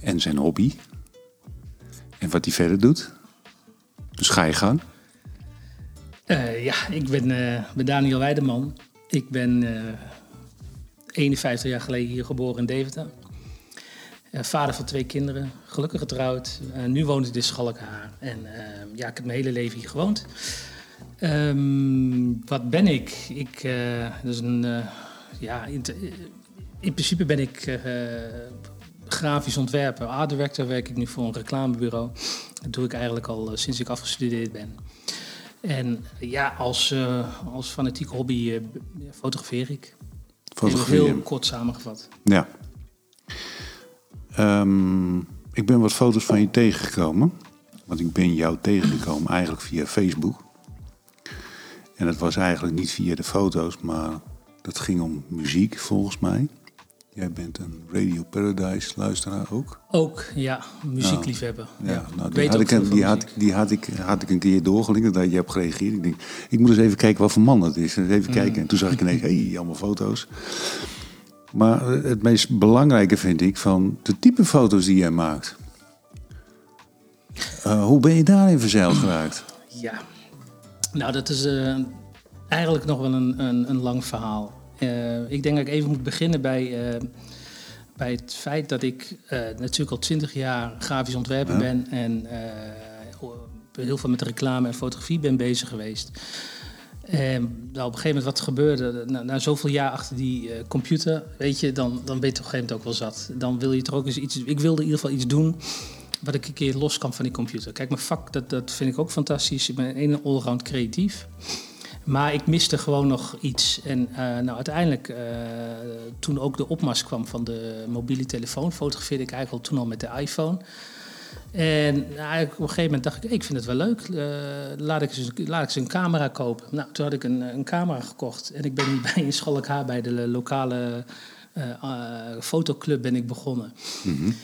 en zijn hobby en wat hij verder doet. Dus ga je gang. Uh, ja, ik ben, uh, ben Daniel Weideman. Ik ben uh, 51 jaar geleden hier geboren in Deventer. vader van twee kinderen, gelukkig getrouwd. nu woon ik in Schalkhaar. En ja, ik heb mijn hele leven hier gewoond. Um, wat ben ik? Ik, is een, ja, in, in, principe ben ik grafisch ontwerper. Art director werk ik nu voor een reclamebureau. Dat doe ik eigenlijk al sinds ik afgestudeerd ben. En ja, als, uh, als fanatiek hobby uh, fotografeer ik. Fotografeer. Heel kort samengevat. Ja. Um, ik ben wat foto's van je tegengekomen. Want ik ben jou tegengekomen eigenlijk via Facebook. En het was eigenlijk niet via de foto's, maar dat ging om muziek volgens mij. Jij bent een Radio Paradise luisteraar ook? Ook, ja. Muziekliefhebber. Ja, ja. Nou, die, had ik, die, had, die had, ik, had ik een keer doorgelinkt dat je hebt gereageerd. Ik denk, ik moet eens even kijken wat voor man dat is. Even mm. kijken. En toen zag ik ineens, hé, hey, allemaal foto's. Maar het meest belangrijke vind ik van de type foto's die jij maakt. Uh, hoe ben je daarin verzeild geraakt? Ja, nou dat is uh, eigenlijk nog wel een, een, een lang verhaal. Uh, ik denk dat ik even moet beginnen bij, uh, bij het feit dat ik uh, natuurlijk al twintig jaar grafisch ontwerper ja. ben en heel veel met reclame en fotografie ben bezig geweest. En nou, op een gegeven moment wat gebeurde, na, na zoveel jaar achter die computer, weet je, dan, dan ben je op een gegeven moment ook wel zat. Dan wil je toch ook eens iets, ik wilde in ieder geval iets doen wat ik een keer los kan van die computer. Kijk, mijn vak, dat, dat vind ik ook fantastisch. Ik ben een allround creatief. Maar ik miste gewoon nog iets. En uh, nou, uiteindelijk, uh, toen ook de opmars kwam van de mobiele telefoon, fotografeerde ik eigenlijk al toen al met de iPhone. En nou, op een gegeven moment dacht ik, ik vind het wel leuk. Uh, laat, ik eens, laat ik eens een camera kopen. Nou, toen had ik een, een camera gekocht. En ik ben hier bij in Schalkhaar bij de lokale fotoclub ben ik begonnen. Mm -hmm.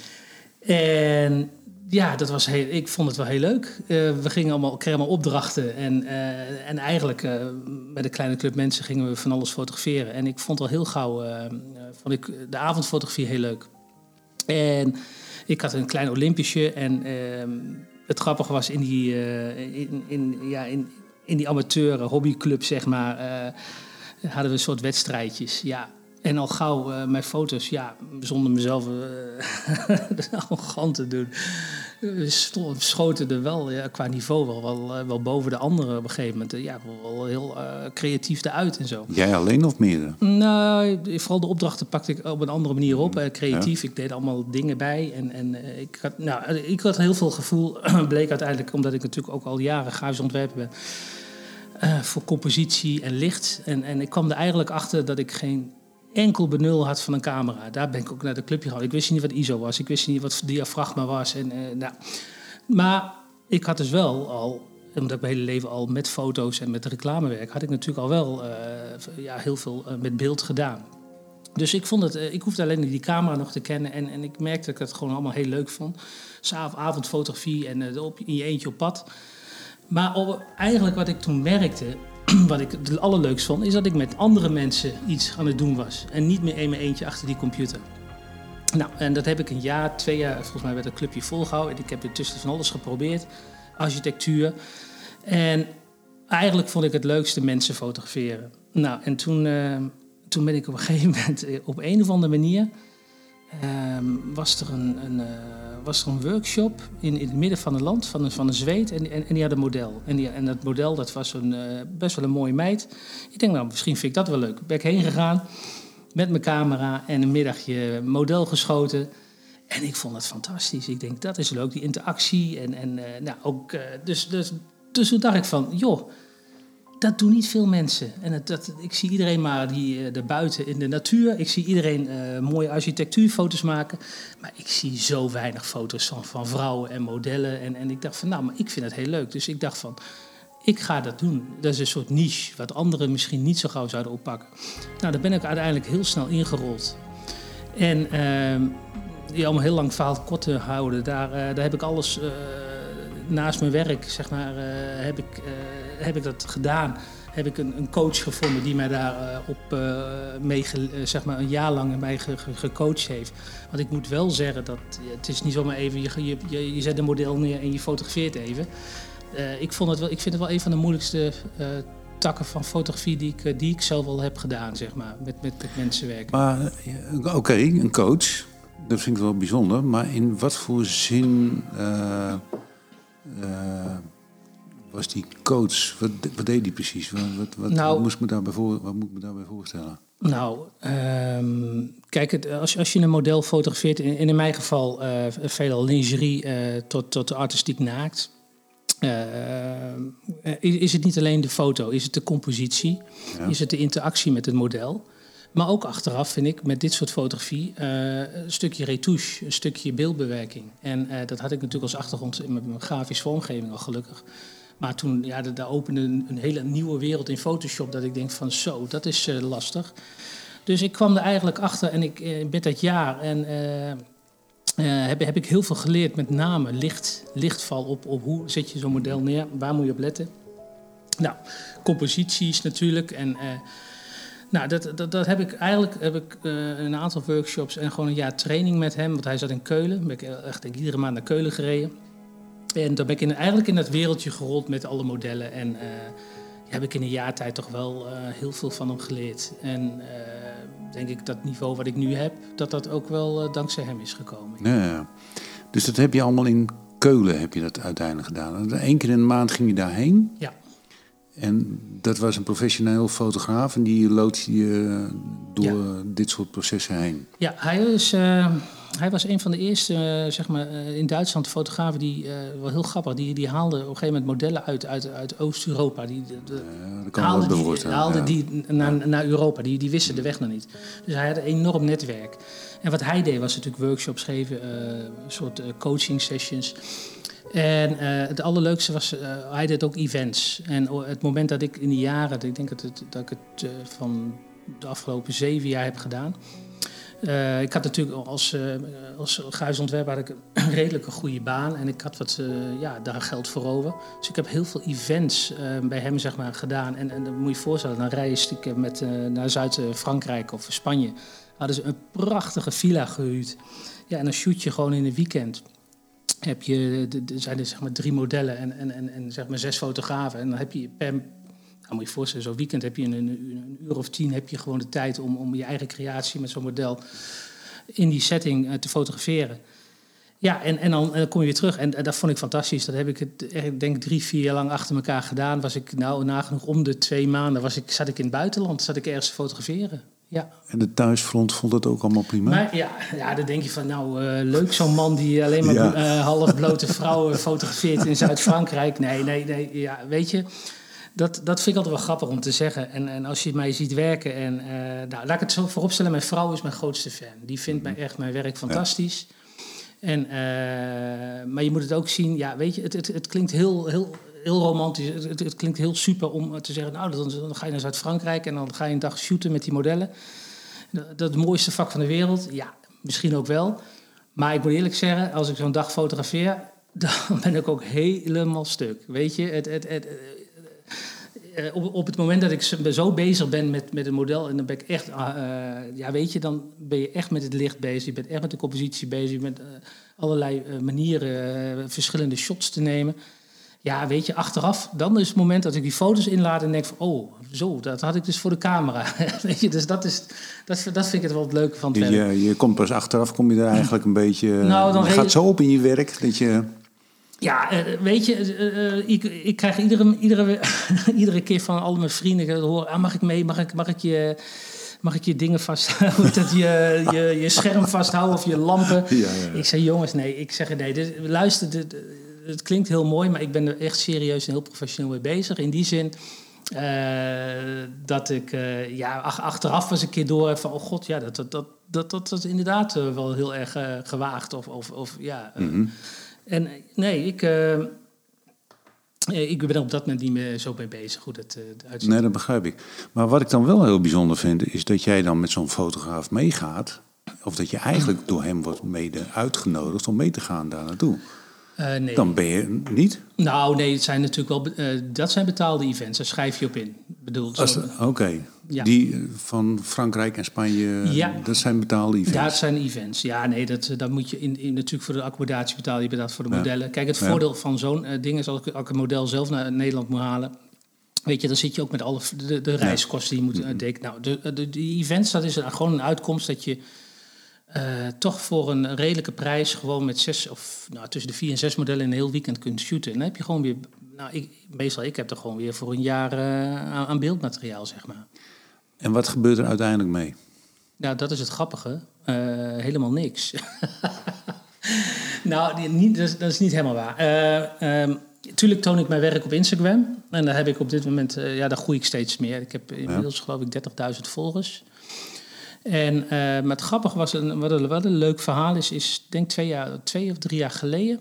En ja, dat was heel, ik vond het wel heel leuk. Uh, we gingen allemaal, kregen allemaal opdrachten. En, uh, en eigenlijk met een kleine club mensen gingen we van alles fotograferen. En ik vond al heel gauw vond ik de avondfotografie heel leuk. En ik had een klein Olympische. En ehm, het grappige was in die, in, in, ja, in, in die amateur hobbyclub, zeg maar, hadden we een soort wedstrijdjes. Ja, en al gauw uh, mijn foto's, ja, zonder mezelf uh, arrogant te doen, schoten er wel ja, qua niveau wel, wel, eh, wel boven de anderen op een gegeven moment. Ja, wel heel creatief eruit en zo. Jij alleen of meerdere? Nou, vooral de opdrachten pakte ik op een andere manier op. Mm. creatief, ik deed allemaal dingen bij. En, en ik, had, nou, ik had heel veel gevoel, bleek uiteindelijk, omdat ik natuurlijk ook al jaren grafisch ontwerper ben. voor compositie en licht. En, en ik kwam er eigenlijk achter dat ik geen enkel benul had van een camera. Daar ben ik ook naar de club gegaan. Ik wist niet wat ISO was. Ik wist niet wat diafragma was. En, uh, nou. Maar ik had dus wel al, omdat ik mijn hele leven al met foto's en met reclamewerk, had ik natuurlijk al wel uh, ja, heel veel uh, met beeld gedaan. Dus ik vond het, ik hoefde alleen die camera nog te kennen. En, en ik merkte dat ik het gewoon allemaal heel leuk vond. Avondfotografie en op, in je eentje op pad. Maar eigenlijk wat ik toen merkte, wat ik het allerleukst vond, is dat ik met andere mensen iets aan het doen was. En niet meer in mijn eentje achter die computer. Nou, en dat heb ik een jaar, twee jaar, volgens mij werd het clubje volgehouden. Ik heb tussen van alles geprobeerd. Architectuur. En eigenlijk vond ik het leukste mensen fotograferen. Nou, en toen, uh, toen ben ik op een gegeven moment eh, op een of andere manier... Uh, was er een, een uh, was er een workshop in, in het midden van het land van een, van een zweet en, en, die had een model. En, die, en dat model dat was een, uh, best wel een mooie meid. Ik denk, nou, misschien vind ik dat wel leuk. Ben ik heen gegaan met mijn camera en een middagje model geschoten. En ik vond het fantastisch. Ik denk, dat is leuk, die interactie. En, en uh, nou, ook, uh, dus, dus, dus toen dacht ik van, joh, dat doen niet veel mensen. En dat, ik zie iedereen maar die uh, er buiten in de natuur. Ik zie iedereen uh, mooie architectuurfoto's maken. Maar ik zie zo weinig foto's van, vrouwen en modellen. En, en ik dacht van, nou, maar ik vind het heel leuk. Dus ik dacht van, ik ga dat doen. Dat is een soort niche, wat anderen misschien niet zo gauw zouden oppakken. Nou, daar ben ik uiteindelijk heel snel ingerold. En uh, ja, om heel lang verhaal kort te houden, daar, uh, daar heb ik alles naast mijn werk, zeg maar, heb ik heb ik dat gedaan. heb ik een, een coach gevonden die mij daar op mee, zeg maar een jaar lang mij ge, gecoacht heeft. Want ik moet wel zeggen dat het is niet zomaar even, je, je, je zet een model neer en je fotografeert even. ik, vond het wel, ik vind het wel een van de moeilijkste takken van fotografie die ik, die ik zelf wel heb gedaan, zeg maar, met, met, mensen werken. Maar oké, een coach, dat vind ik wel bijzonder. Maar in wat voor zin uh, uh, was die coach? Wat, wat deed die precies? Wat, wat, wat, nou, wat, moest me daarbij voor, wat moet ik me daarbij voorstellen? Nou, um, kijk, het, als, als je een model fotografeert, in, in mijn geval uh, veelal lingerie tot, tot artistiek naakt. is het niet alleen de foto, is het de compositie, ja. is het de interactie met het model. Maar ook achteraf vind ik met dit soort fotografie uh, een stukje retouche, een stukje beeldbewerking. En uh, dat had ik natuurlijk als achtergrond in mijn grafische vormgeving al gelukkig. Maar toen, ja, daar opende een, hele nieuwe wereld in Photoshop dat ik denk van zo, dat is uh, lastig. Dus ik kwam er eigenlijk achter en ik met dat jaar en heb, heb ik heel veel geleerd, met name licht, lichtval op, op hoe zet je zo'n model neer, waar moet je op letten. Nou, composities natuurlijk en nou, dat, dat, dat heb ik eigenlijk heb ik, een aantal workshops en gewoon een jaar training met hem. Want hij zat in Keulen. Ben ik echt iedere maand naar Keulen gereden. En dan ben ik in, eigenlijk in dat wereldje gerold met alle modellen. En uh, heb ik in een jaar tijd toch wel uh, heel veel van hem geleerd. En denk ik dat niveau wat ik nu heb, dat dat ook wel dankzij hem is gekomen. Ja, dus dat heb je allemaal in Keulen heb je dat uiteindelijk gedaan. Eén keer in de maand ging je daarheen. Ja. En dat was een professioneel fotograaf en die loopt je door dit soort processen heen. Ja, hij, is, uh, hij was een van de eerste uh, zeg maar, uh, in Duitsland fotografen die, wel heel grappig, die, die haalde op een gegeven moment modellen uit, uit, uit Oost-Europa. Die, de, de, ja, haalde die, haalde ja. die naar, naar Europa, die, die wisten de weg nog niet. Dus hij had een enorm netwerk. En wat hij deed was natuurlijk workshops geven, een soort coaching sessions. En uh, het allerleukste was, uh, hij deed ook events. En het moment dat ik in die jaren, ik denk dat, het, dat ik het uh, van de afgelopen zeven jaar heb gedaan. Ik had natuurlijk als, als gruisontwerper had ik een redelijke goede baan. En ik had wat, ja, daar geld voor over. Dus ik heb heel veel events bij hem zeg maar, gedaan. En, en dan moet je je voorstellen, dan reis ik met, naar Zuid-Frankrijk of Spanje. Hadden ze een prachtige villa gehuurd. Ja, en dan shoot je gewoon in een weekend heb je, er zijn er zeg maar drie modellen en, en, en, en zeg maar zes fotografen. En dan heb je per, nou moet je voorstellen, zo'n weekend heb je een, een, uur of tien heb je gewoon de tijd om, om je eigen creatie met zo'n model in die setting uh, te fotograferen. Ja, en, en dan, dan kom je weer terug. En, en, dat vond ik fantastisch. Dat heb ik, het, ik denk drie, vier jaar lang achter elkaar gedaan. Was ik nou nagenoeg om de twee maanden was ik, zat ik in het buitenland, zat ik ergens te fotograferen. Ja. En de thuisfront vond het ook allemaal prima? Maar, ja, ja, dan denk je van, nou, uh, leuk zo'n man die alleen maar ja. uh, half blote vrouwen fotografeert in Zuid-Frankrijk. Nee, nee, nee, ja, weet je, dat, dat vind ik altijd wel grappig om te zeggen. En, en als je mij ziet werken, en uh, nou, laat ik het zo vooropstellen, mijn vrouw is mijn grootste fan. Die vindt mij echt mijn werk fantastisch. Ja. En, maar je moet het ook zien, ja, weet je, het, het, het klinkt heel, heel, heel romantisch. Het, het, klinkt heel super om te zeggen, nou, dan, dan ga je naar Zuid-Frankrijk en dan ga je een dag shooten met die modellen. Dat, dat het mooiste vak van de wereld, ja, misschien ook wel. Maar ik moet eerlijk zeggen, als ik zo'n dag fotografeer, dan ben ik ook helemaal stuk. Weet je, het, het, het, op, op, het moment dat ik zo bezig ben met, met een model, en dan ben ik echt, uh, ja, weet je, dan ben je echt met het licht bezig. Je bent echt met de compositie bezig. Je bent allerlei manieren, verschillende shots te nemen. Ja, weet je, achteraf, dan is het moment dat ik die foto's inlaat en denk van, oh, zo, dat had ik dus voor de camera. weet je, dus dat, is, dat, dat vind ik het wel het leuke van het je. Je, komt pas achteraf, kom je er eigenlijk een beetje... Nou, dan je gaat zo op in je werk dat je... Ja, weet je, uh, ik, ik krijg iedere, iedere, iedere keer van al mijn vrienden horen... Ah, mag ik mee, mag ik, mag ik je mag ik je dingen vasthouden? dat je, je, je scherm vasthouden of je lampen? Ja, ja. Ik zeg, jongens, nee. Ik zeg, nee, dit, luister, dit, het klinkt heel mooi, maar ik ben er echt serieus en heel professioneel mee bezig. In die zin uh, dat ik uh, ja, achteraf was een keer door van, oh god, ja, dat, dat, dat, dat, dat, dat is inderdaad wel heel erg gewaagd. Of, of, of ja. Mm -hmm. En nee, ik. Ik ben op dat moment niet meer zo mee bezig hoe dat uitziet. Nee, dat begrijp ik. Maar wat ik dan wel heel bijzonder vind, is dat jij dan met zo'n fotograaf meegaat. Of dat je eigenlijk door hem wordt mede uitgenodigd om mee te gaan daar naartoe. Eh, nee. Dan ben je niet? Nou, nee, het zijn natuurlijk wel... eh, dat zijn betaalde events, daar schrijf je op in. Oké. Ja. Die eh, van Frankrijk en Spanje, Ja. dat zijn betaalde events. Ja, het zijn events. Ja, nee, dat, dat moet je in, in, natuurlijk voor de accommodatie betalen. Je betaalt voor de Ja. modellen. Kijk, het voordeel van zo'n eh, ding is als ik, als ik een model zelf naar Nederland moet halen. Weet je, dan zit je ook met alle de, de reiskosten die je moet uh. Nou, de, de, die events, dat is gewoon een uitkomst dat je eh, toch voor een redelijke prijs gewoon met zes of nou, tussen de vier en zes modellen een heel weekend kunt shooten. En dan heb je gewoon weer, nou, ik, meestal ik heb er gewoon weer voor een jaar eh, aan, aan beeldmateriaal, zeg maar. En wat gebeurt er uiteindelijk mee? Nou, dat is het grappige. Eh, helemaal niks. nou, niet, dat, is, dat is niet helemaal waar. Eh, ehm, tuurlijk toon ik mijn werk op Instagram. En daar heb ik op dit moment, ja, daar groei ik steeds meer. Ik heb inmiddels geloof ik 30.000 volgers. En eh, maar het grappige was, een, wat, een, wat een leuk verhaal is, is denk twee, jaar, twee of drie jaar geleden...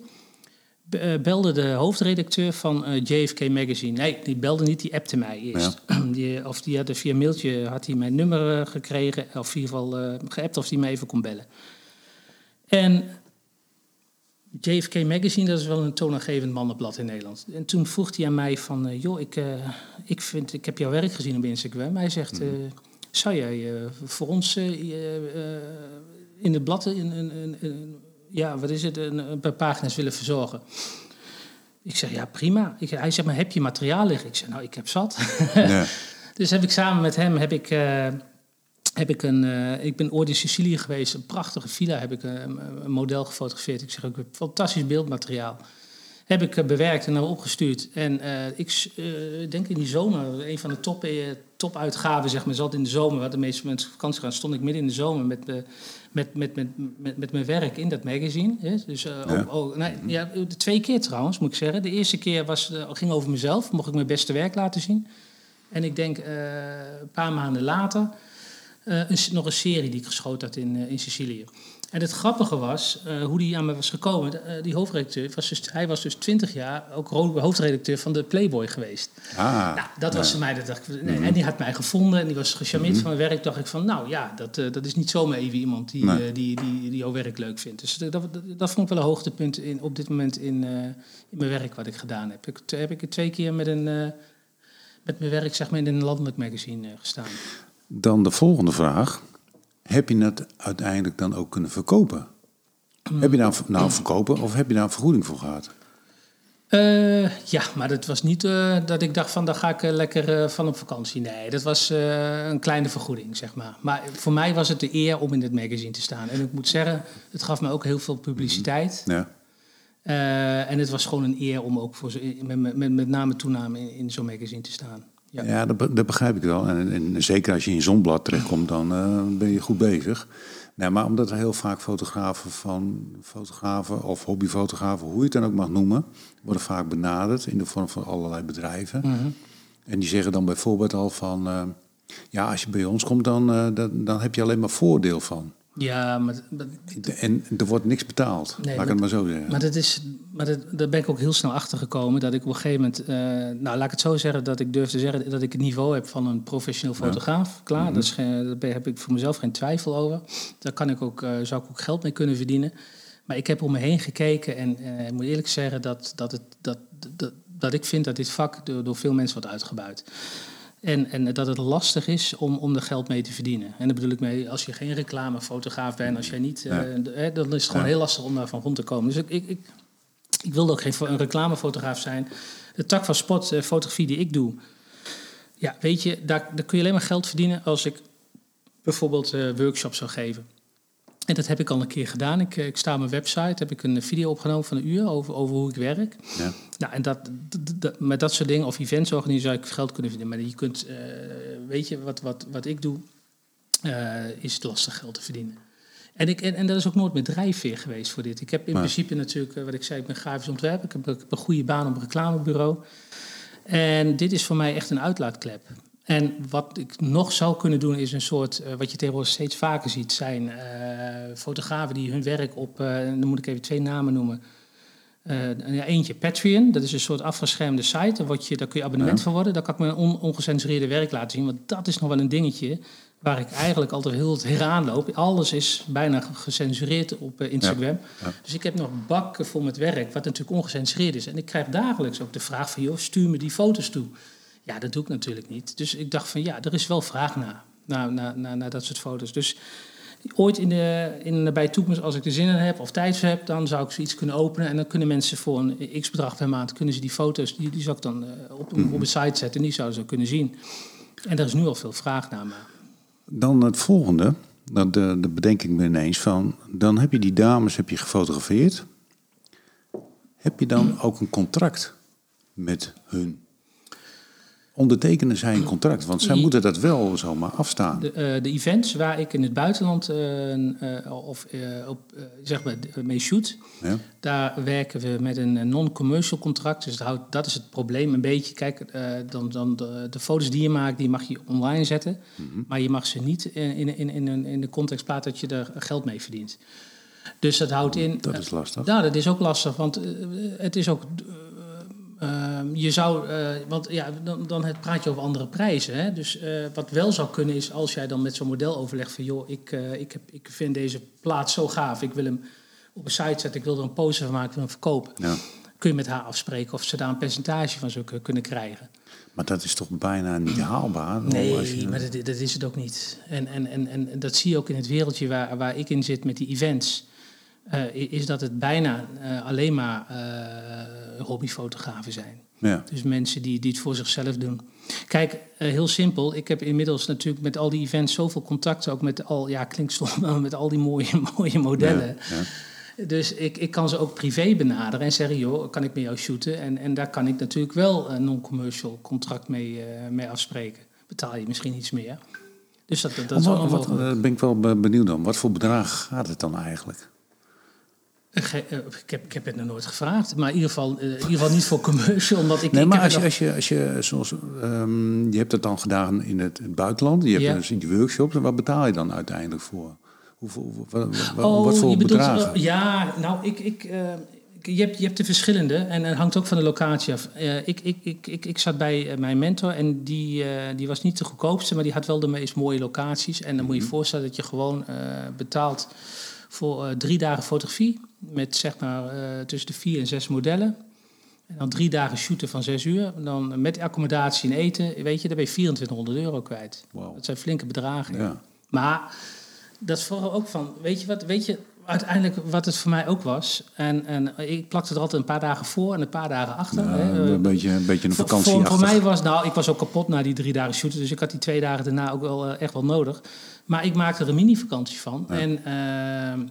eh, belde de hoofdredacteur van eh, JFK Magazine. Nee, die belde niet, die appte mij eerst. Die, of die had via mailtje had hij mijn nummer gekregen, of in ieder geval eh geappt of hij me even kon bellen. En JFK Magazine, dat is wel een toonaangevend mannenblad in Nederland. En toen vroeg hij aan mij van, joh, ik, ik, vind, ik heb jouw werk gezien op Instagram. Hij zegt, eh, zou jij eh, voor ons eh, eh, in het blad, in- ja, wat is het, een, een paar pagina's willen verzorgen? Ik zeg, ja, prima. Ik, hij zegt, maar heb je materiaal liggen? Ik zeg, nou, ik heb zat. Dus heb ik samen met hem heb ik, heb ik een. ik ben ooit in Sicilië geweest, een prachtige villa. Heb ik een, een model gefotografeerd. Ik zeg ook fantastisch beeldmateriaal. Heb ik eh, bewerkt en naar opgestuurd. En eh, ik eh, denk in die zomer, een van de top, eh, topuitgaven, zeg maar, zat in de zomer, waar de meeste mensen op vakantie gaan, stond ik midden in de zomer met, met, met, met, met, met mijn werk in dat magazine. Hè? Dus Ja. ook- ook- nee, ja, twee keer trouwens, moet ik zeggen. De eerste keer was, ging over mezelf, mocht ik mijn beste werk laten zien. En ik denk een paar maanden later een, nog een serie die ik geschoten had in, in Sicilië. En het grappige was, eh, hoe die aan me was gekomen. Eh, die hoofdredacteur, was dus, hij was dus 20 jaar ook hoofdredacteur van de Playboy geweest. Ah, Nou, dat was voor mij, dat dacht ik, nee, Mhm. en die had mij gevonden en die was gecharmeerd van mijn werk. dacht ik van, nou ja, dat, eh, dat is niet zomaar even iemand die, Nee. die, die, die jouw werk leuk vindt. Dus dat, dat, dat vond ik wel een hoogtepunt in, op dit moment in, in mijn werk wat ik gedaan heb. Ik, heb ik twee keer met, een, met mijn werk zeg maar, in een landelijk magazine gestaan. dan de volgende vraag. Heb je het uiteindelijk dan ook kunnen verkopen? Heb je daar nou verkopen of heb je daar een vergoeding voor gehad? Eh, ja, maar dat was niet eh, dat ik dacht van daar ga ik eh, lekker van op vakantie. Nee, dat was een kleine vergoeding, zeg maar. Maar voor mij was het de eer om in het magazine te staan. En ik moet zeggen, het gaf me ook heel veel publiciteit. Ja. Eh, en het was gewoon een eer om ook voor met, met, met, met name toename in, in zo'n magazine te staan. Ja. Ja, dat, dat begrijp ik wel. En, en zeker als je in Zonblad terechtkomt, dan eh, ben je goed bezig. Nee, maar omdat er heel vaak fotografen van fotografen of hobbyfotografen, hoe je het dan ook mag noemen, worden vaak benaderd in de vorm van allerlei bedrijven. Mhm. En die zeggen dan bijvoorbeeld al van, eh, ja, als je bij ons komt, dan, eh, dan, dan heb je alleen maar voordeel van. Ja, maar, maar, En er wordt niks betaald, Nee, laat ik het maar zo zeggen. maar, dat is, maar dat, daar ben ik ook heel snel achter gekomen. Dat ik op een gegeven moment, eh, nou laat ik het zo zeggen, dat ik durf te zeggen dat ik het niveau heb van een professioneel fotograaf. Klaar, Mhm. dat is geen- daar heb ik voor mezelf geen twijfel over. Daar kan ik ook, eh, zou ik ook geld mee kunnen verdienen. Maar ik heb om me heen gekeken en eh, ik moet eerlijk zeggen dat, dat, het, dat, dat, dat ik vind dat dit vak door, door veel mensen wordt uitgebuit. En, en dat het lastig is om, om er geld mee te verdienen. En daar bedoel ik mee, als je geen reclamefotograaf bent, als jij niet, eh, Ja. hè, dan is het gewoon Ja. heel lastig om daarvan rond te komen. Dus ik, ik, ik, ik wilde ook geen fo- een reclamefotograaf zijn. De tak van sport, eh, fotografie die ik doe, ja, weet je, daar, daar kun je alleen maar geld verdienen als ik bijvoorbeeld eh, workshops zou geven. En dat heb ik al een keer gedaan. Ik, eh, ik sta op mijn website, heb ik een video opgenomen van een uur over, over hoe ik werk. Ja. Nou, en dat, met dat soort dingen, of events organiseren, zou ik geld kunnen verdienen. Maar je kunt, eh, weet je, wat, wat, wat ik doe, eh, is het lastig geld te verdienen. En, ik, en, en dat is ook nooit mijn drijfveer geweest voor dit. Ik heb in principe natuurlijk, eh, wat ik zei, ik ben grafisch ontwerper. Ik heb, ik heb een goede baan op een reclamebureau. En dit is voor mij echt een uitlaatklep. En wat ik nog zou kunnen doen, is een soort, eh, wat je tegenwoordig steeds vaker ziet, zijn eh, fotografen die hun werk op, eh, dan moet ik even twee namen noemen. Uh, eentje Patreon, dat is een soort afgeschermde site. Daar, word je, daar kun je abonnement ja. van worden. Daar kan ik mijn on, ongecensureerde werk laten zien. Want dat is nog wel een dingetje waar ik eigenlijk altijd heel heraan loop. Alles is bijna gecensureerd op uh, Instagram. Ja. Dus ik heb nog bakken vol met werk, wat natuurlijk ongecensureerd is. En ik krijg dagelijks ook de vraag van, joh, stuur me die foto's toe. Ja, dat doe ik natuurlijk niet. Dus ik dacht van, ja, er is wel vraag naar, naar, naar, naar, naar dat soort foto's. Dus ooit in de, in de nabije toekomst, als ik er zin in heb of tijd voor heb, dan zou ik zoiets kunnen openen. En dan kunnen mensen voor een x bedrag per maand, kunnen ze die foto's, die, die zou ik dan uh, op, op een site zetten en die zouden ze kunnen zien. En er is nu al veel vraag naar me. Dan het volgende, dat de, de bedenk ik me ineens van, dan heb je die dames heb je gefotografeerd. Heb je dan ook een contract met hun? Ondertekenen zij een contract? Want zij moeten dat wel zomaar afstaan. De, uh, de events waar ik in het buitenland uh, uh, of, op, zeg maar, mee shoot, ja. daar werken we met een non-commercial contract. Dus dat, houdt, dat is het probleem een beetje. Kijk, dan, dan de, de, foto's die je maakt, die mag je online zetten. Mm -hmm. Maar je mag ze niet in, in, in, in, in de context plaatsen dat je er geld mee verdient. Dus dat houdt in. Dat is lastig. Nou, dat is ook lastig, want het is ook Ehm, je zou, uh, want ja, dan, dan praat je over andere prijzen. Hè? Dus uh, wat wel zou kunnen is als jij dan met zo'n model overlegt van joh, ik, uh, ik, heb, ik vind deze plaat zo gaaf, ik wil hem op een site zetten, ik wil er een poster van maken, ik wil hem verkopen. Ja. Kun je met haar afspreken of ze daar een percentage van zou kunnen krijgen. Maar dat is toch bijna niet haalbaar? Nee, je... maar dat, dat, is het ook niet. En, en, en, en dat zie je ook in het wereldje waar, waar ik in zit met die events. Is dat het bijna alleen maar hobbyfotografen zijn. Ja. Dus mensen die, die het voor zichzelf doen. Kijk, heel simpel. Ik heb inmiddels natuurlijk met al die events zoveel contacten. Ook met al, ja, klinkt stom, maar met al die mooie, mooie modellen. Ja, ja. Dus ik, ik kan ze ook privé benaderen en zeggen: joh, kan ik met jou shooten? En, en daar kan ik natuurlijk wel een non-commercial contract mee, mee afspreken. Betaal je misschien iets meer. Dus dat, dat, dat is wat, wat, ben ik wel benieuwd dan. Wat voor bedrag gaat het dan eigenlijk? Eh, ik heb, ik heb het nog nooit gevraagd, maar in ieder geval, eh, in ieder geval niet voor commercial. Omdat ik, nee, ik maar als je, als je, als je, zoals, um, je hebt het dan gedaan in het, het buitenland, je hebt ja. dus in die workshops, en wat betaal je dan uiteindelijk voor? Hoeveel, wat, wat, oh, wat voor je bedoelt, bedragen? Uh, ja, nou, ik, ik, uh, je, hebt, je hebt de verschillende en het hangt ook van de locatie af. Uh, ik, ik, ik, ik, ik zat bij mijn mentor en die, die was niet de goedkoopste, maar die had wel de meest mooie locaties. En dan moet je je voorstellen dat je gewoon betaalt voor drie dagen fotografie met zeg maar uh, tussen de vier en zes modellen. En dan drie dagen shooten van zes uur. En dan met accommodatie en eten, weet je, daar ben je 2400 euro kwijt. Wow. Dat zijn flinke bedragen. Ja. Maar dat is vooral ook van, weet je wat, weet je, uiteindelijk wat het voor mij ook was. En, en ik plakte er altijd een paar dagen voor en een paar dagen achter. Ja. Een, beetje, een beetje een vakantie. Voor, voor, mij was, nou, ik was ook kapot na die drie dagen shooten. Dus ik had die twee dagen daarna ook wel uh, echt wel nodig. Maar ik maakte er een mini-vakantie van. Ja. En... Uh,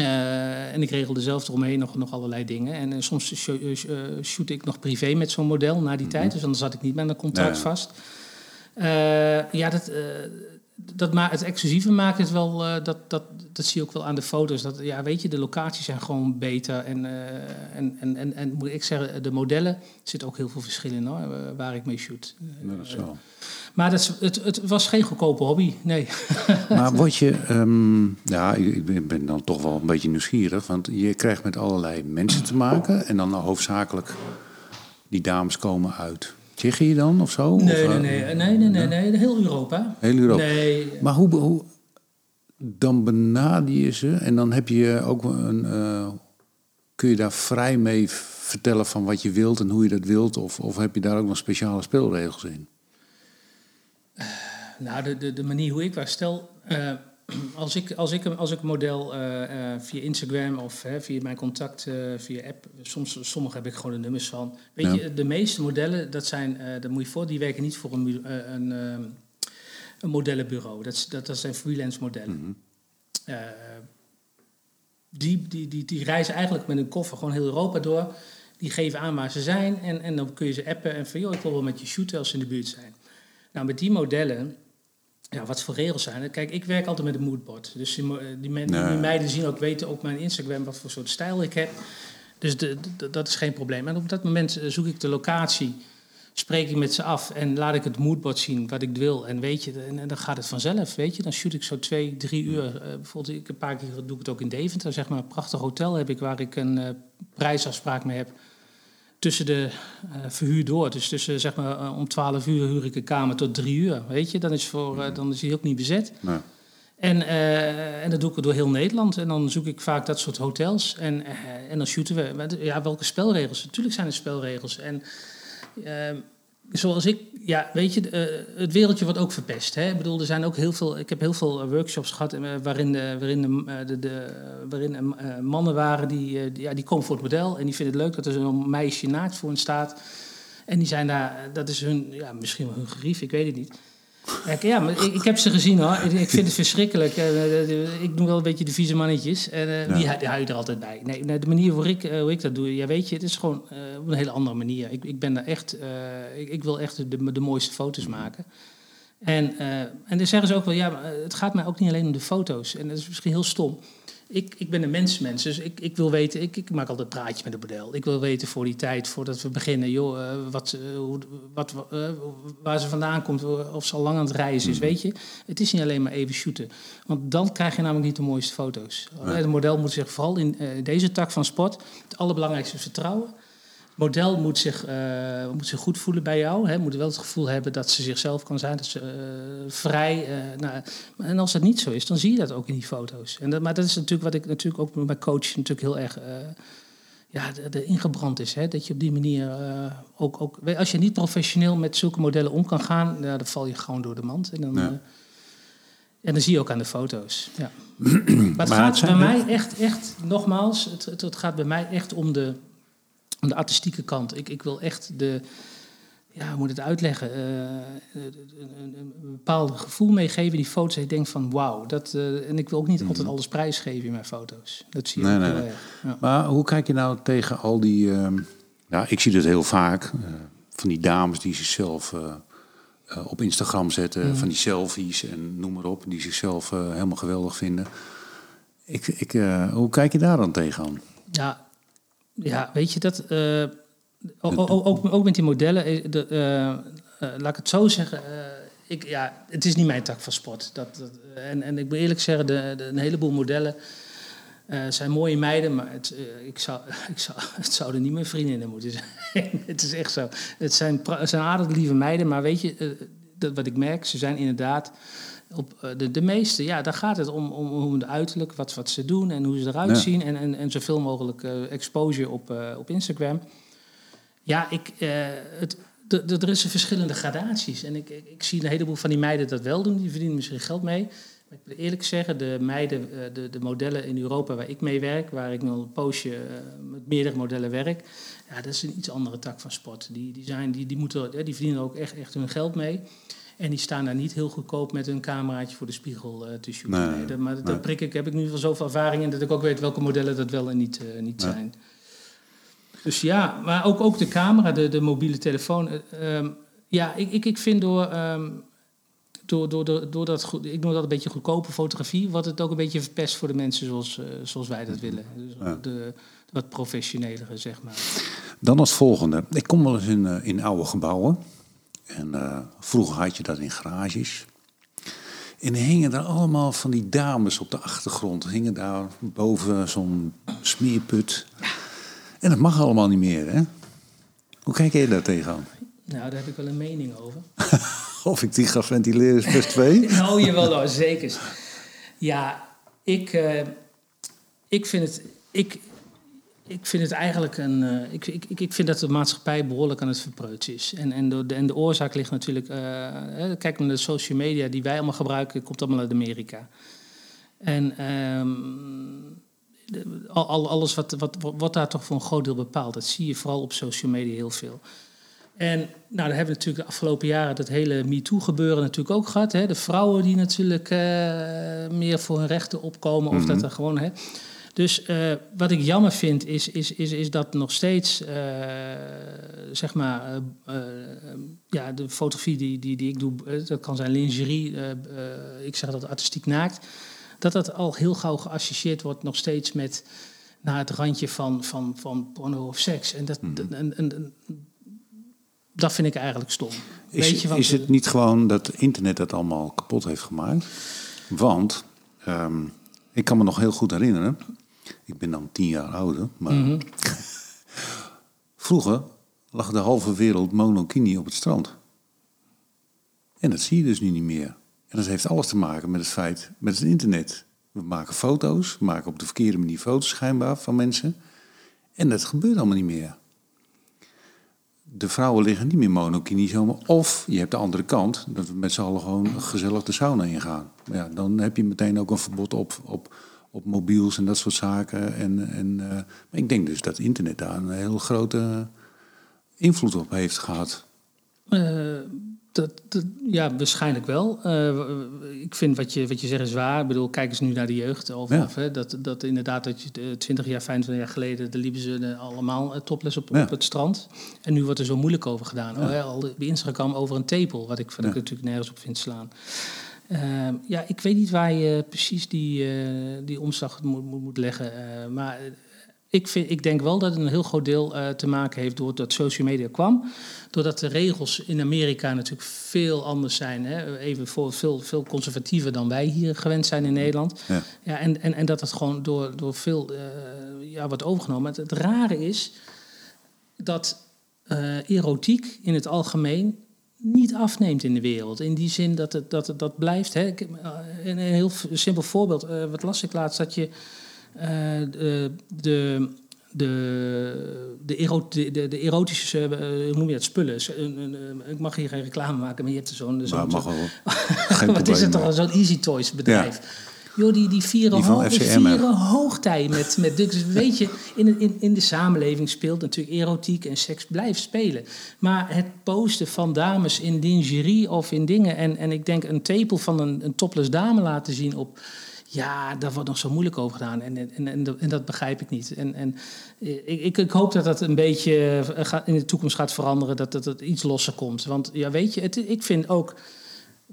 uh, en ik regelde zelf eromheen nog, nog allerlei dingen. En uh, soms uh, shoot ik nog privé met zo'n model na die mm -hmm. tijd. Dus dan zat ik niet met een contract vast. ja, dat, dat ma het exclusieve maakt het wel, dat, dat, dat zie je ook wel aan de foto's. Dat, ja, weet je, de locaties zijn gewoon beter. En, en, en, en, en moet ik zeggen, de modellen, er zit ook heel veel verschil in hoor, waar ik mee shoot. Ja, dat is wel. Maar dat, het, het, was geen goedkope hobby, nee. Maar word je, um, ja, ik ben dan toch wel een beetje nieuwsgierig, want je krijgt met allerlei mensen te maken en dan hoofdzakelijk die dames komen uit Tsjechië dan of zo? Nee, of, nee, nee, nee, nee, nee, nee, heel Europa. Heel Europa. Nee. Maar hoe, hoe, dan benader je ze en dan heb je ook een, uh, kun je daar vrij mee vertellen van wat je wilt en hoe je dat wilt, of, of heb je daar ook nog speciale speelregels in? Nou, de, de, de manier hoe ik was. Stel, uh, als, ik, als, ik, als ik een model uh, uh, via Instagram of via mijn contact, via app, soms sommige heb ik gewoon de nummers van. Weet ja. je, de meeste modellen, dat zijn, daar moet je voor, die werken niet voor een, een, een modellenbureau. Dat, dat, dat zijn freelance modellen. Mm -hmm. die, die, die, die reizen eigenlijk met een koffer gewoon heel Europa door. Die geven aan waar ze zijn en, en dan kun je ze appen en van joh, ik wil wel met je shooten als ze in de buurt zijn. Nou, met die modellen, ja, wat voor regels zijn er? Kijk, ik werk altijd met een moodboard. Dus die, die, men, nee. die meiden zien ook, weten op mijn Instagram wat voor soort stijl ik heb. Dus de, de, dat is geen probleem. En op dat moment zoek ik de locatie, spreek ik met ze af en laat ik het moodboard zien wat ik wil. En weet je, en, en dan gaat het vanzelf, weet je. Dan shoot ik zo twee, drie uur. Uh, bijvoorbeeld, ik een paar keer doe ik het ook in Deventer, zeg maar. Een prachtig hotel heb ik waar ik een uh, reisafspraak mee heb tussen de uh, verhuur door. Dus tussen zeg maar uh, om 12 uur huur ik een kamer tot drie uur. Weet je, dan is, voor, uh, dan is hij ook niet bezet. Nee. En, en dat doe ik door heel Nederland. En dan zoek ik vaak dat soort hotels. En, en dan shooten we. Ja, welke spelregels? Natuurlijk zijn er spelregels. En ehm, zoals ik, ja, weet je, uh, het wereldje wordt ook verpest. Hè? Ik bedoel, er zijn ook heel veel. Ik heb heel veel workshops gehad uh, waarin, waarin, de, de, waarin mannen waren die, die, ja, die komen voor het model en die vinden het leuk dat er zo'n meisje naakt voor hen staat. En die zijn daar, dat is hun, ja, misschien wel hun gerief, ik weet het niet. Ja, maar ik, ik, heb ze gezien hoor. Ik vind het verschrikkelijk. Uh, ik doe wel een beetje de vieze mannetjes. En uh, die, die hou je er altijd bij. Nee, de manier waarop ik, hoe ik dat doe, ja, weet je, het is gewoon op een hele andere manier. Ik, ik ben daar echt, ik, ik, wil echt de, de mooiste foto's maken. En, en dan zeggen ze ook wel, ja, het gaat mij ook niet alleen om de foto's. En dat is misschien heel stom ik, ik ben een mensmens, dus ik, ik wil weten, ik, ik maak altijd praatjes met het model. Ik wil weten voor die tijd, voordat we beginnen, joh, uh, wat, uh, hoe, wat, uh, waar ze vandaan komt, of ze al lang aan het reizen is, mm. weet je. Het is niet alleen maar even shooten, want dan krijg je namelijk niet de mooiste foto's. Nee. Het model moet zich vooral in deze tak van sport, het allerbelangrijkste is vertrouwen model moet zich, uh, moet zich goed voelen bij jou. Hè, moet wel het gevoel hebben dat ze zichzelf kan zijn, dat ze uh, vrij. Uh, nou, en als dat niet zo is, dan zie je dat ook in die foto's. En dat, maar dat is natuurlijk wat ik natuurlijk ook met mijn coach natuurlijk heel erg ja, de, de ingebrand is. Hè, dat je op die manier ook, ook. Als je niet professioneel met zulke modellen om kan gaan, nou, dan val je gewoon door de mand. En dan, ja. En dan zie je ook aan de foto's. Ja. maar het gaat bij mij echt, echt, nogmaals, het, het, het gaat bij mij echt om de om de artistieke kant. Ik, ik wil echt de, ja, hoe moet het uitleggen? Uh, een, bepaald gevoel meegeven die foto's. Ik denk van wauw. Dat, uh, en ik wil ook niet altijd mhm. alles prijsgeven in mijn foto's. Dat zie je nee, nee. Ja. Maar hoe kijk je nou tegen al die... Uh, nou, ik zie dat heel vaak. Eh, van die dames die zichzelf op Instagram zetten. Mm. Van die selfies en noem maar op. Die zichzelf helemaal geweldig vinden. Ik, ik, hoe kijk je daar dan tegenaan? Ja, ja, weet je dat. Uh, ook, ook, ook, met die modellen, eh, de, uh, laat ik het zo zeggen. ik, ja, het is niet mijn tak van sport. Dat, dat en, en ik moet eerlijk zeggen, de, de, een heleboel modellen zijn mooie meiden, maar het, ik zou, ik zou, het zouden niet mijn vriendinnen moeten zijn. het is echt zo. Het zijn, het zijn aardig lieve meiden, maar weet je, dat, wat ik merk, ze zijn inderdaad op eh, de, de meeste, ja, daar gaat het om, om, om de uiterlijk, wat, wat ze doen en hoe ze eruit zien. En, en, en zoveel mogelijk uh, exposure op, uh, op Instagram. Ja, ik, uh, het, er is verschillende gradaties. En ik, ik, ik, zie een heleboel van die meiden dat wel doen. Die verdienen misschien geld mee. Maar ik moet eerlijk zeggen, de meiden, de, de modellen in Europa waar ik mee werk, waar ik nu een poosje met meerdere modellen werk, ja, dat is een iets andere tak van sport. Die, die, zijn, die, die, moeten, die verdienen ook echt, echt hun geld mee. En die staan daar niet heel goedkoop met een cameraatje voor de spiegel uh, te shooten. Nee, nee, maar nee. daar prik ik, heb ik nu wel zoveel ervaring in dat ik ook weet welke modellen dat wel en niet, uh, niet zijn. Dus ja, maar ook, ook de camera, de, de mobiele telefoon. Uh, um, ja, ik, ik, ik vind door, um, door, door, door, door dat, ik noem dat een beetje goedkope fotografie, wordt het ook een beetje verpest voor de mensen zoals, uh, zoals wij dat willen. Dus ja. de, wat professionelere, zeg maar. Dan als volgende. Ik kom wel eens in, in oude gebouwen. En uh, vroeger had je dat in garages. En hingen er allemaal van die dames op de achtergrond. Hingen daar boven zo'n smeerput. En dat mag allemaal niet meer, hè? Hoe kijk jij daar tegenaan? Nou, daar heb ik wel een mening over. of ik die ga ventileren is best twee. nou, jawel, nou, zeker. Ja, ik, uh, ik vind het... Ik, ik vind het eigenlijk een. Uh, ik, ik, ik vind dat de maatschappij behoorlijk aan het verpreutsen is. En, en, de, en de oorzaak ligt natuurlijk. Uh, kijk naar de social media die wij allemaal gebruiken, komt allemaal uit Amerika. En um, de, al, alles wat, wat, wat daar toch voor een groot deel bepaalt, dat zie je vooral op social media heel veel. En nou, daar hebben we natuurlijk de afgelopen jaren dat hele MeToo-gebeuren natuurlijk ook gehad. Hè? De vrouwen die natuurlijk uh, meer voor hun rechten opkomen. Of mm -hmm. dat er gewoon. Hè? Dus uh, wat ik jammer vind, is, is, is, is dat nog steeds, uh, zeg maar, uh, ja, de fotografie die, die, die ik doe, dat kan zijn lingerie, ik zeg dat artistiek naakt, dat dat al heel gauw geassocieerd wordt nog steeds met naar het randje van, van, van porno of seks. En dat, mm -hmm. en, en, dat vind ik eigenlijk stom. Is, Weet je, is het niet gewoon dat internet dat allemaal kapot heeft gemaakt? Want um, ik kan me nog heel goed herinneren Ik ben dan tien jaar ouder, maar vroeger lag de halve wereld monokini op het strand. En dat zie je dus nu niet meer. En dat heeft alles te maken met het feit, met het internet. We maken foto's, we maken op de verkeerde manier foto's schijnbaar van mensen. En dat gebeurt allemaal niet meer. De vrouwen liggen niet meer monokini zomaar. Of je hebt de andere kant, dat we met z'n allen gewoon gezellig de sauna ingaan. Maar ja, dan heb je meteen ook een verbod op, op, op mobiels en dat soort zaken. En, en, uh, maar ik denk dus dat internet daar een heel grote invloed op heeft gehad. Uh, dat, dat, ja, waarschijnlijk wel. Uh, ik vind wat je, wat je zegt is waar. Ik bedoel, kijk eens nu naar de jeugd. Of, ja. of hè, dat, dat inderdaad, dat je 20 jaar, 25 jaar geleden, daar liepen ze allemaal topless op, ja. op het strand. En nu wordt er zo moeilijk over gedaan. Ja. Oh, hè, al bij Instagram over een tepel, wat ik, wat ik natuurlijk nergens op vind slaan. Uh, ja, ik weet niet waar je precies die, uh, die omslag moet, moet leggen. maar ik, vind, ik denk wel dat het een heel groot deel te maken heeft doordat social media kwam. Doordat de regels in Amerika natuurlijk veel anders zijn. Hè? Even voor veel, veel conservatiever dan wij hier gewend zijn in Nederland. Ja. ja en, en, en dat het gewoon door, door veel ja, wordt overgenomen. Het, het rare is dat erotiek in het algemeen niet afneemt in de wereld. In die zin dat het, dat, het, dat blijft. Hè? Ik, een heel simpel voorbeeld. wat las ik laatst? Dat je uh, de, de, de, de, erot, de, de, erotische, uh, hoe noem je dat, spullen. ik mag hier geen reclame maken, maar je hebt zo'n... Zo mag wel. Wat is het toch, zo'n Easy Toys bedrijf. Ja. Joh, die, die vieren, die hoog, vieren hoogtij met, met Dus weet je, in, in, in de samenleving speelt natuurlijk erotiek en seks blijft spelen. Maar het posten van dames in lingerie of in dingen... en, en ik denk een tepel van een, een topless dame laten zien op ja, daar wordt nog zo moeilijk over gedaan. En, en, en, en dat begrijp ik niet. En, en ik, ik, hoop dat dat een beetje eh, in de toekomst gaat veranderen. Dat, dat het iets losser komt. Want ja, weet je, het, ik vind ook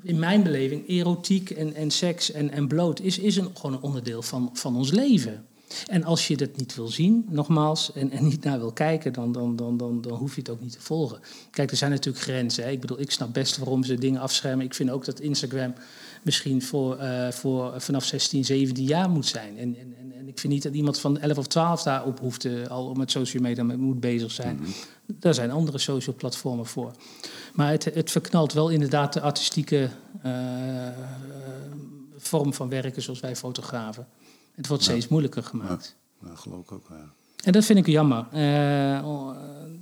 in mijn beleving erotiek en, en seks en, en bloot is, is een, gewoon een onderdeel van, van ons leven. En als je dat niet wil zien, nogmaals, en, en niet naar wil kijken, dan, dan, dan, dan, dan hoef je het ook niet te volgen. Kijk, er zijn natuurlijk grenzen. Hè. Ik bedoel, ik snap best waarom ze dingen afschermen. Ik vind ook dat Instagram misschien voor, uh, voor vanaf 16, 17 jaar moet zijn. En, en, en ik vind niet dat iemand van 11 of 12 daarop hoeft uh, al met social media moet bezig zijn. Mm -hmm. Daar zijn andere social platformen voor. Maar het, het verknalt wel inderdaad de artistieke uh, vorm van werken zoals wij fotografen. Het wordt steeds moeilijker gemaakt. Ja, dat geloof ik ook, ja. En dat vind ik jammer.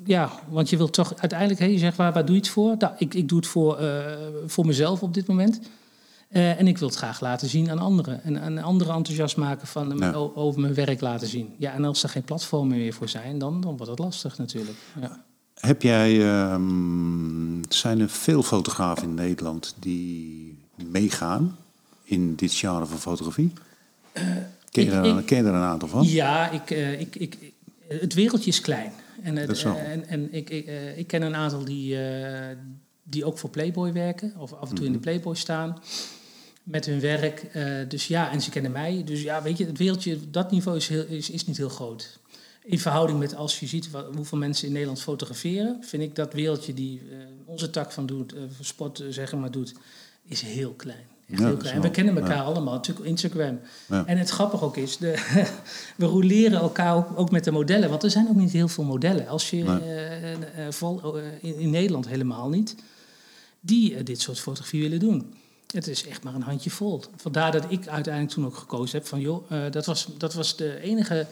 ja, want je wilt toch uiteindelijk, hey, je zegt waar, waar doe je het voor? Nou, ik, ik doe het voor, voor mezelf op dit moment. Uh, en ik wil het graag laten zien aan anderen. En aan anderen enthousiast maken van ja. over mijn werk laten zien. Ja, en als er geen platformen meer voor zijn, dan, dan wordt het lastig natuurlijk. Ja. Heb jij, um, zijn er veel fotografen in Nederland die meegaan in dit genre van fotografie? Ken, je er, ik, ken je er een aantal van? Ja, ik, uh, ik, ik, het wereldje is klein. En, het, en, en ik, ik, ik ken een aantal die, die ook voor Playboy werken, of af en toe in de mhm. Playboy staan met hun werk. Uh, dus ja, en ze kennen mij. Dus ja, weet je, het wereldje, dat niveau is, heel, is, is niet heel groot. In verhouding met als je ziet wat, hoeveel mensen in Nederland fotograferen, vind ik dat wereldje die uh, onze tak van doet, uh, sport zeggen maar doet, is heel klein. Echt ja, heel klein. En we kennen elkaar allemaal, natuurlijk Instagram. En het grappige ook is, de, we roleren elkaar ook, ook, met de modellen. Want er zijn ook niet heel veel modellen. Als je nee. vol, in, in, Nederland helemaal niet, die dit soort fotografie willen doen. Het is echt maar een handje vol. Vandaar dat ik uiteindelijk toen ook gekozen heb van joh, uh, dat, was, dat was de enige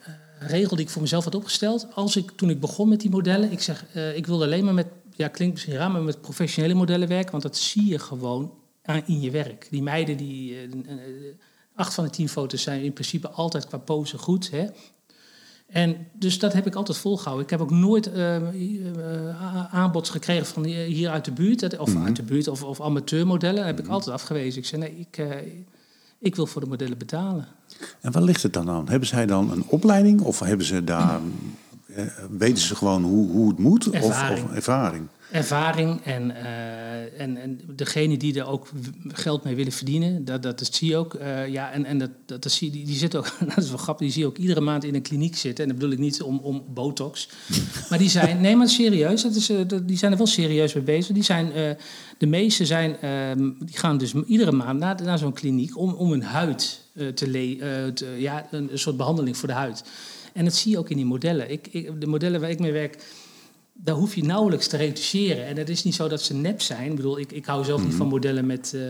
uh, regel die ik voor mezelf had opgesteld. Als ik, toen ik begon met die modellen, ik zeg, uh, ik wilde alleen maar met, ja klinkt misschien raar, maar met professionele modellen werken, want dat zie je gewoon aan, in je werk. Die meiden, die, acht van de tien foto's zijn in principe altijd qua pose goed. Hè? En dus dat heb ik altijd volgehouden. Ik heb ook nooit uh, uh, aanbods gekregen van hier uit de buurt, of mhm. uit de buurt, of, of amateurmodellen. Dat heb ik mhm. altijd afgewezen. Ik zei nee, ik, uh, ik wil voor de modellen betalen. En waar ligt het dan aan? Hebben zij dan een opleiding of hebben ze daar, weten ze gewoon hoe, hoe het moet? Ervaring. Of, of ervaring? ervaring en, uh, en, en degene die er ook geld mee willen verdienen, dat, dat, zie je ook. Uh, ja, en, en dat, dat, dat zie, die, die zit ook, dat is wel grappig, die zie je ook iedere maand in een kliniek zitten. En dat bedoel ik niet om, om botox. maar die zijn, nee maar serieus, dat is, uh, die zijn er wel serieus mee bezig. Die zijn, de meeste zijn, ehm, die gaan dus iedere maand naar, naar zo'n kliniek om, om hun huid te le te, ja, een, soort behandeling voor de huid. En dat zie je ook in die modellen. Ik, ik, de modellen waar ik mee werk, daar hoef je nauwelijks te retoucheren. En het is niet zo dat ze nep zijn. Ik bedoel, ik, ik hou zelf niet mhm. van modellen met uh,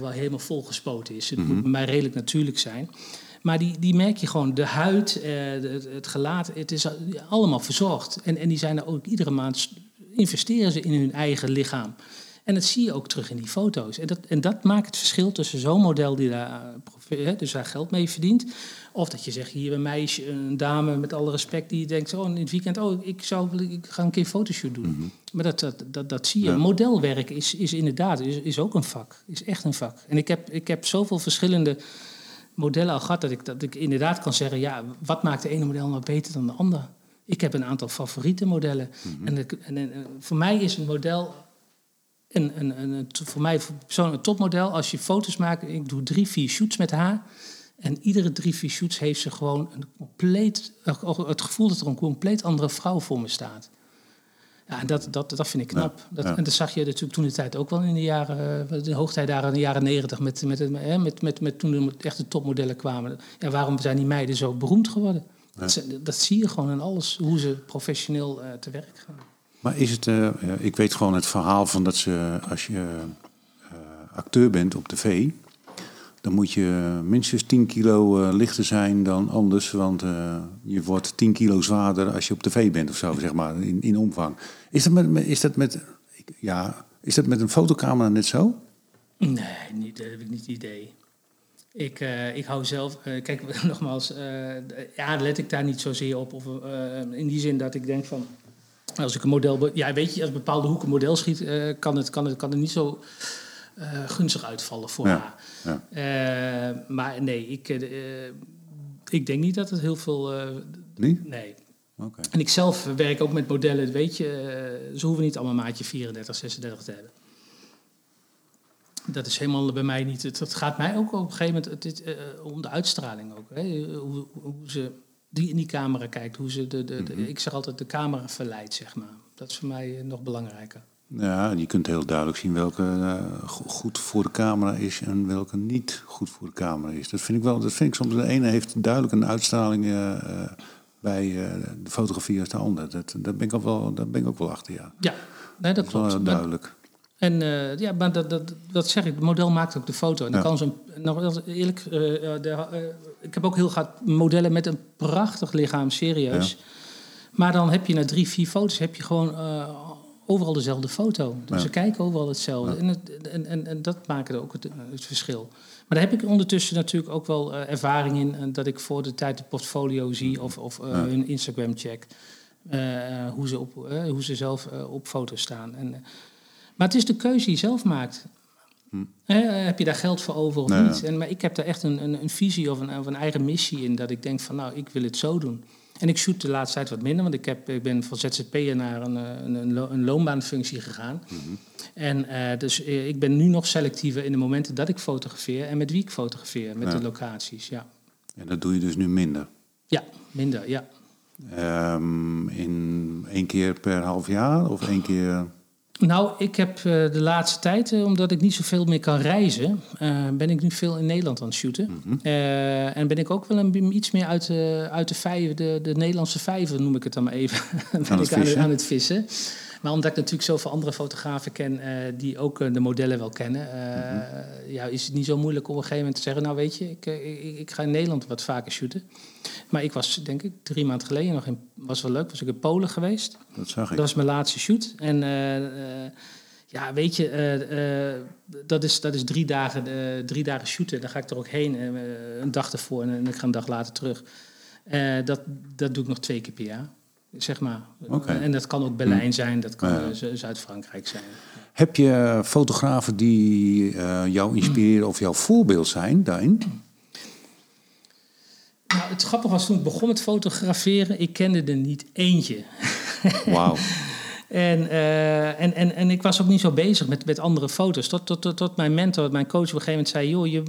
wel helemaal volgespoten is. Het moet mhm. bij mij redelijk natuurlijk zijn. Maar die, die merk je gewoon, de huid, uh, het, het, gelaat, het is allemaal verzorgd. En, en die zijn er ook iedere maand, investeren ze in hun eigen lichaam. En dat zie je ook terug in die foto's. En dat, en dat maakt het verschil tussen zo'n model die daar, eh, dus daar geld mee verdient. Of dat je zegt, hier een meisje, een dame met alle respect, die denkt, oh, in het weekend, oh, ik, zou, ik ga een keer een fotoshoot doen. Mhm. Maar dat, dat, dat, dat zie je. Modelwerk is, is inderdaad, is, is ook een vak. Is echt een vak. En ik heb, ik heb zoveel verschillende modellen al gehad dat ik, dat ik inderdaad kan zeggen, ja, wat maakt de ene model nou beter dan de andere? Ik heb een aantal favoriete modellen. Mhm. en, en, en, voor mij is een model een, een, een, voor mij persoonlijk een topmodel. Als je foto's maakt, ik doe drie, vier shoots met haar. En iedere drie, vier shoots heeft ze gewoon een compleet, het gevoel dat er een compleet andere vrouw voor me staat. Ja, en dat, dat, dat vind ik knap. dat, En dat zag je natuurlijk toen de tijd ook wel in de jaren, eh, de hoogtijdagen in de jaren negentig, met, met, met, met, met, toen de echte topmodellen kwamen. Ja, waarom zijn die meiden zo beroemd geworden? Dat, dat, zie je gewoon in alles, hoe ze professioneel uh, te werk gaan. Maar is het, uh, ik weet gewoon het verhaal van dat ze, als je acteur bent op tv, dan moet je minstens 10 kilo uh, lichter zijn dan anders. Want je wordt 10 kilo zwaarder als je op tv bent of zo, zeg maar, in, in omvang. Is dat met, is dat met, ja, is dat met een fotocamera net zo? Nee, niet, dat heb ik niet het idee. Ik, uh, ik hou zelf, kijk nogmaals, ja, let ik daar niet zozeer op. Of, in die zin dat ik denk van, als ik een model, ja, weet je, als bepaalde hoek een model schiet, kan, het, kan, het, kan het niet zo uh, gunstig uitvallen voor haar. Ja. Uh, maar nee, ik, ik denk niet dat het heel veel. nee? Nee. Okay. En ik zelf werk ook met modellen, weet je, ze hoeven niet allemaal maatje 34, 36 te hebben. Dat is helemaal bij mij niet. Het, het gaat mij ook op een gegeven moment het, om de uitstraling ook. Hè? Hoe, hoe, ze die in die camera kijkt, hoe ze de, de, de mhm. ik zeg altijd de camera verleidt, zeg maar. Dat is voor mij nog belangrijker. Ja, je kunt heel duidelijk zien welke uh, goed voor de camera is en welke niet goed voor de camera is. Dat vind ik wel, dat vind ik soms. De ene heeft duidelijk een uitstraling uh, bij de fotografie als de ander. Dat, dat, ben ik ook wel, dat ben ik ook wel achter, ja. Ja, nee, dat, dat klopt. Wel duidelijk. En ja, maar dat, dat, dat zeg ik, het model maakt ook de foto. En dan kan zo'n, nog eerlijk, de, ik heb ook heel gehad modellen met een prachtig lichaam, serieus. Maar dan heb je na drie, vier foto's heb je gewoon overal dezelfde foto. Dus ze kijken overal hetzelfde. En, het, en, en, en, dat maakt ook het, het, verschil. Maar daar heb ik ondertussen natuurlijk ook wel ervaring in... Dat ik voor de tijd de portfolio zie of, of hun Instagram check... hoe, ze op, hoe ze zelf op foto's staan. En, maar het is de keuze die je zelf maakt. Hm. heb je daar geld voor over of niet? En, maar ik heb daar echt een, een, een visie of een, of een eigen missie in... dat ik denk van nou, ik wil het zo doen... En ik shoot de laatste tijd wat minder, want ik, heb, ik ben van ZZP'er naar een, eh, een, een, loonbaanfunctie gegaan. Mhm. En uh, dus eh, ik ben nu nog selectiever in de momenten dat ik fotografeer en met wie ik fotografeer, met de locaties. Ja. En dat doe je dus nu minder? Ja, minder, ja. Um, in één keer per half jaar of één keer... Nou, ik heb uh, de laatste tijd, uh, omdat ik niet zoveel meer kan reizen, uh, ben ik nu veel in Nederland aan het shooten. Mm -hmm. en ben ik ook wel een, iets meer uit, uit de vijver, de, de Nederlandse vijver noem ik het dan maar even, ben ik aan, aan, het vissen. Maar omdat ik natuurlijk zoveel andere fotografen ken die ook de modellen wel kennen, mm-hmm. ja, is het niet zo moeilijk om op een gegeven moment te zeggen, nou weet je, ik, ik, ik ga in Nederland wat vaker shooten. Maar ik was, denk ik, drie maanden geleden nog in... was wel leuk, was ik in Polen geweest. Dat zag ik. Dat was mijn laatste shoot. En ja, weet je, uh, dat, is, dat is drie dagen, drie dagen shooten. Dan ga ik er ook heen, een dag ervoor en, ik ga een dag later terug. dat, dat doe ik nog twee keer per jaar, zeg maar. Okay. En dat kan ook Berlijn hm. zijn, dat kan ja. Zuid-Frankrijk zijn. Heb je fotografen die jou inspireren of jouw voorbeeld zijn daarin? Nou, het grappige was toen ik begon met fotograferen, ik kende er niet eentje. Wauw. En, uh, en, en, en ik was ook niet zo bezig met, met andere foto's. Tot, tot, tot, tot mijn mentor, mijn coach op een gegeven moment zei... joh, je,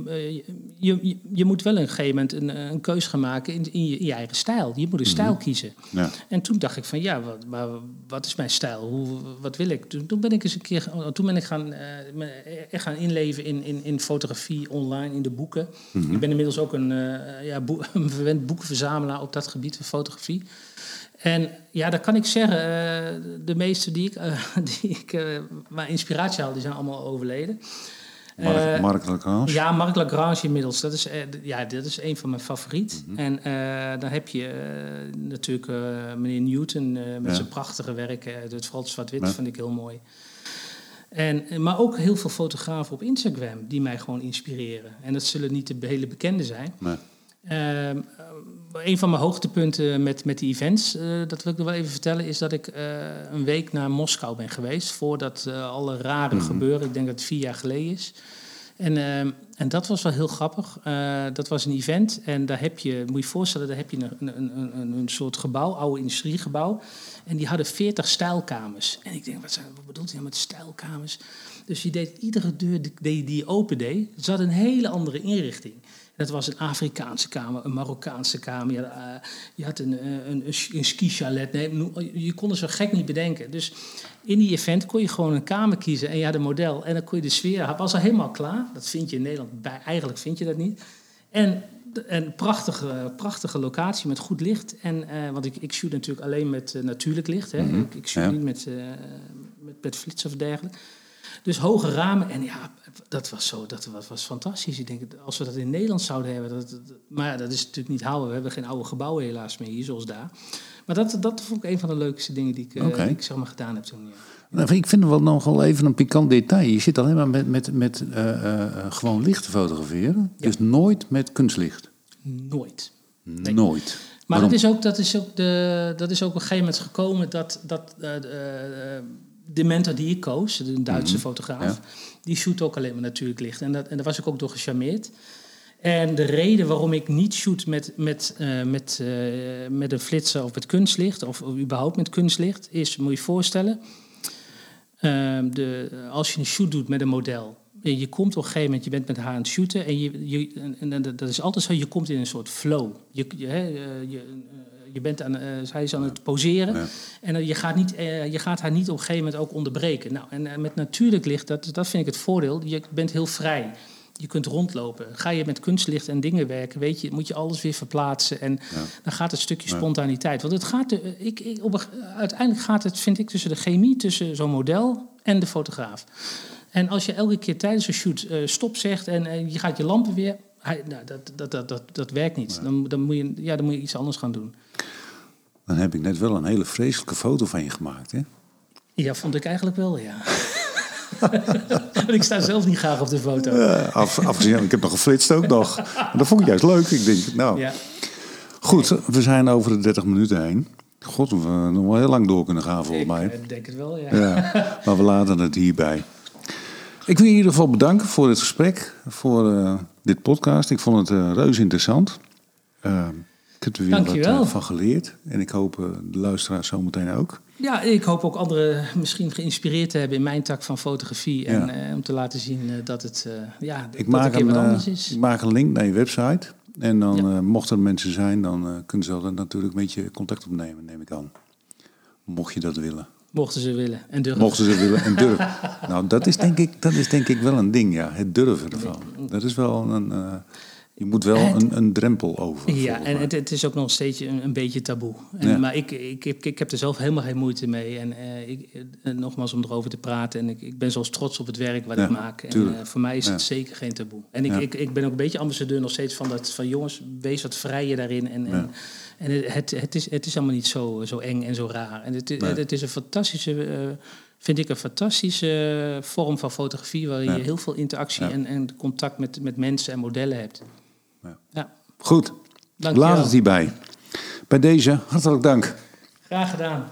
je, je, je moet wel een gegeven moment een, een keus gaan maken in, in, je, in je eigen stijl. Je moet een stijl kiezen. Ja. En toen dacht ik van ja, wat, maar wat is mijn stijl? Hoe, wat wil ik? Toen, toen ben ik eens een keer... Toen ben ik gaan, uh, echt gaan inleven in, in, in fotografie online, in de boeken. Ik ben inmiddels ook een, uh, ja, boek, een verwend boekenverzamelaar op dat gebied van fotografie. En ja, dat kan ik zeggen. Uh, de meeste die ik, uh, die ik uh, waar inspiratie haal, die zijn allemaal overleden. Mark, Mark Lagrange? Ja, Mark Lagrange inmiddels. Dat is, ja, dat is een van mijn favorieten. Mm -hmm. En dan heb je natuurlijk meneer Newton met ja. zijn prachtige werk. het vooral zwart-wit ja. vind ik heel mooi. En, maar ook heel veel fotografen op Instagram die mij gewoon inspireren. En dat zullen niet de hele bekende zijn. Nee. Uh, een van mijn hoogtepunten met, met die events, uh, dat wil ik nog wel even vertellen, is dat ik uh, een week naar Moskou ben geweest. Voordat uh, alle rare mm -hmm. gebeuren, ik denk dat het vier jaar geleden is. En, en dat was wel heel grappig. dat was een event en daar heb je, moet je je voorstellen, daar heb je een, een, een, een soort gebouw, oude industriegebouw. En die hadden 40 stijlkamers. En ik denk, wat, zijn, wat bedoelt hij nou met stijlkamers? Dus je deed iedere deur die, die je open deed, zat een hele andere inrichting. Dat was een Afrikaanse kamer, een Marokkaanse kamer. Je, uh, je had een, een, een ski-chalet. Nee, je kon het zo gek niet bedenken. Dus in die event kon je gewoon een kamer kiezen en je had een model. En dan kon je de sfeer... Het was al helemaal klaar. Dat vind je in Nederland... Bij, eigenlijk vind je dat niet. En een prachtige, prachtige locatie met goed licht. En, uh, want ik, ik shoot natuurlijk alleen met uh, natuurlijk licht. Hè. Mm -hmm. Ik, ik shoot ja. niet met, met, met flits of dergelijke. Dus hoge ramen. En ja, dat was zo, dat was, was fantastisch. Ik denk, als we dat in Nederland zouden hebben. Dat, dat, maar ja, dat is natuurlijk niet houden. We hebben geen oude gebouwen helaas meer hier, zoals daar. Maar dat, dat vond ik een van de leukste dingen die ik, okay. die ik zeg maar, gedaan heb toen. Ja. Nou, ik vind het wel nog wel even een pikant detail. Je zit alleen maar met, met, met uh, uh, gewoon licht te fotograferen. Ja. Dus nooit met kunstlicht. Nooit. Nee. Nooit. Maar dat is, ook, dat, is ook de, dat is ook op een gegeven moment gekomen dat, dat uh, de mentor die ik koos, een Duitse mm -hmm. fotograaf, ja. die shoot ook alleen maar natuurlijk licht. En, dat, en daar was ik ook door gecharmeerd. En de reden waarom ik niet shoot met, met, uh, met, uh, met een flitser of met kunstlicht, of, of überhaupt met kunstlicht, is, moet je je voorstellen, uh, de, als je een shoot doet met een model, je komt op een gegeven moment, je bent met haar aan het shooten en, je, je, en, en dat is altijd zo, je komt in een soort flow. Je, je, je, je bent aan, uh, zij is aan het poseren. Ja. En uh, je, gaat niet, uh, je gaat haar niet op een gegeven moment ook onderbreken. Nou, en met natuurlijk licht, dat, dat vind ik het voordeel. Je bent heel vrij. Je kunt rondlopen. Ga je met kunstlicht en dingen werken, weet je, moet je alles weer verplaatsen. En ja. dan gaat het stukje spontaniteit. Want het gaat, ik, ik, op, uiteindelijk gaat het, vind ik, tussen de chemie, tussen zo'n model en de fotograaf. En als je elke keer tijdens een shoot stop zegt en je gaat je lampen weer, hij, nou, dat, dat, dat, dat, dat werkt niet. Dan, dan, moet je, ja, dan moet je iets anders gaan doen. Dan heb ik net wel een hele vreselijke foto van je gemaakt, hè? Ja, vond ik eigenlijk wel, ja. ik sta zelf niet graag op de foto. Ja, af, afgezien, ik heb nog geflitst ook nog. Maar dat vond ik juist leuk. Ik denk, nou... Ja. Goed, we zijn over de 30 minuten heen. God, we nog wel heel lang door kunnen gaan volgens mij. Ik denk het wel, ja. ja. Maar we laten het hierbij. Ik wil je in ieder geval bedanken voor dit gesprek, voor uh, dit podcast. Ik vond het uh, reuze interessant. Uh, ik heb er weer Dankjewel. wat van geleerd. En ik hoop de luisteraars zometeen ook. Ja, ik hoop ook anderen misschien geïnspireerd te hebben in mijn tak van fotografie. En ja. om te laten zien dat het ja, ik dat maak een wat anders is. Ik maak een link naar je website. En dan, ja. mochten er mensen zijn, dan kunnen ze er natuurlijk met je contact opnemen, neem ik aan. Mocht je dat willen. Mochten ze willen en durven. Mochten ze willen en durven. nou, dat is, denk ik, dat is denk ik wel een ding, ja. Het durven ervan. Dat is wel een... Je moet wel het, een, een, drempel over. Ja, en het, het, is ook nog steeds een, een beetje taboe. En, ja. Maar ik, ik, ik, ik, heb er zelf helemaal geen moeite mee. En uh, ik, nogmaals om erover te praten. En ik, ik ben zoals trots op het werk wat ja, ik maak. En uh, voor mij is het zeker geen taboe. En ik, ik, ik ben ook een beetje ambassadeur nog steeds van dat van jongens, wees wat vrijer daarin. En, en en het, het, is, het is allemaal niet zo, zo eng en zo raar. En het, nee. het, is een fantastische, vind ik een fantastische vorm van fotografie... waarin ja. je heel veel interactie ja. en, en contact met, met mensen en modellen hebt. Ja. Goed, laat het hierbij. Bij deze, hartelijk dank. Graag gedaan.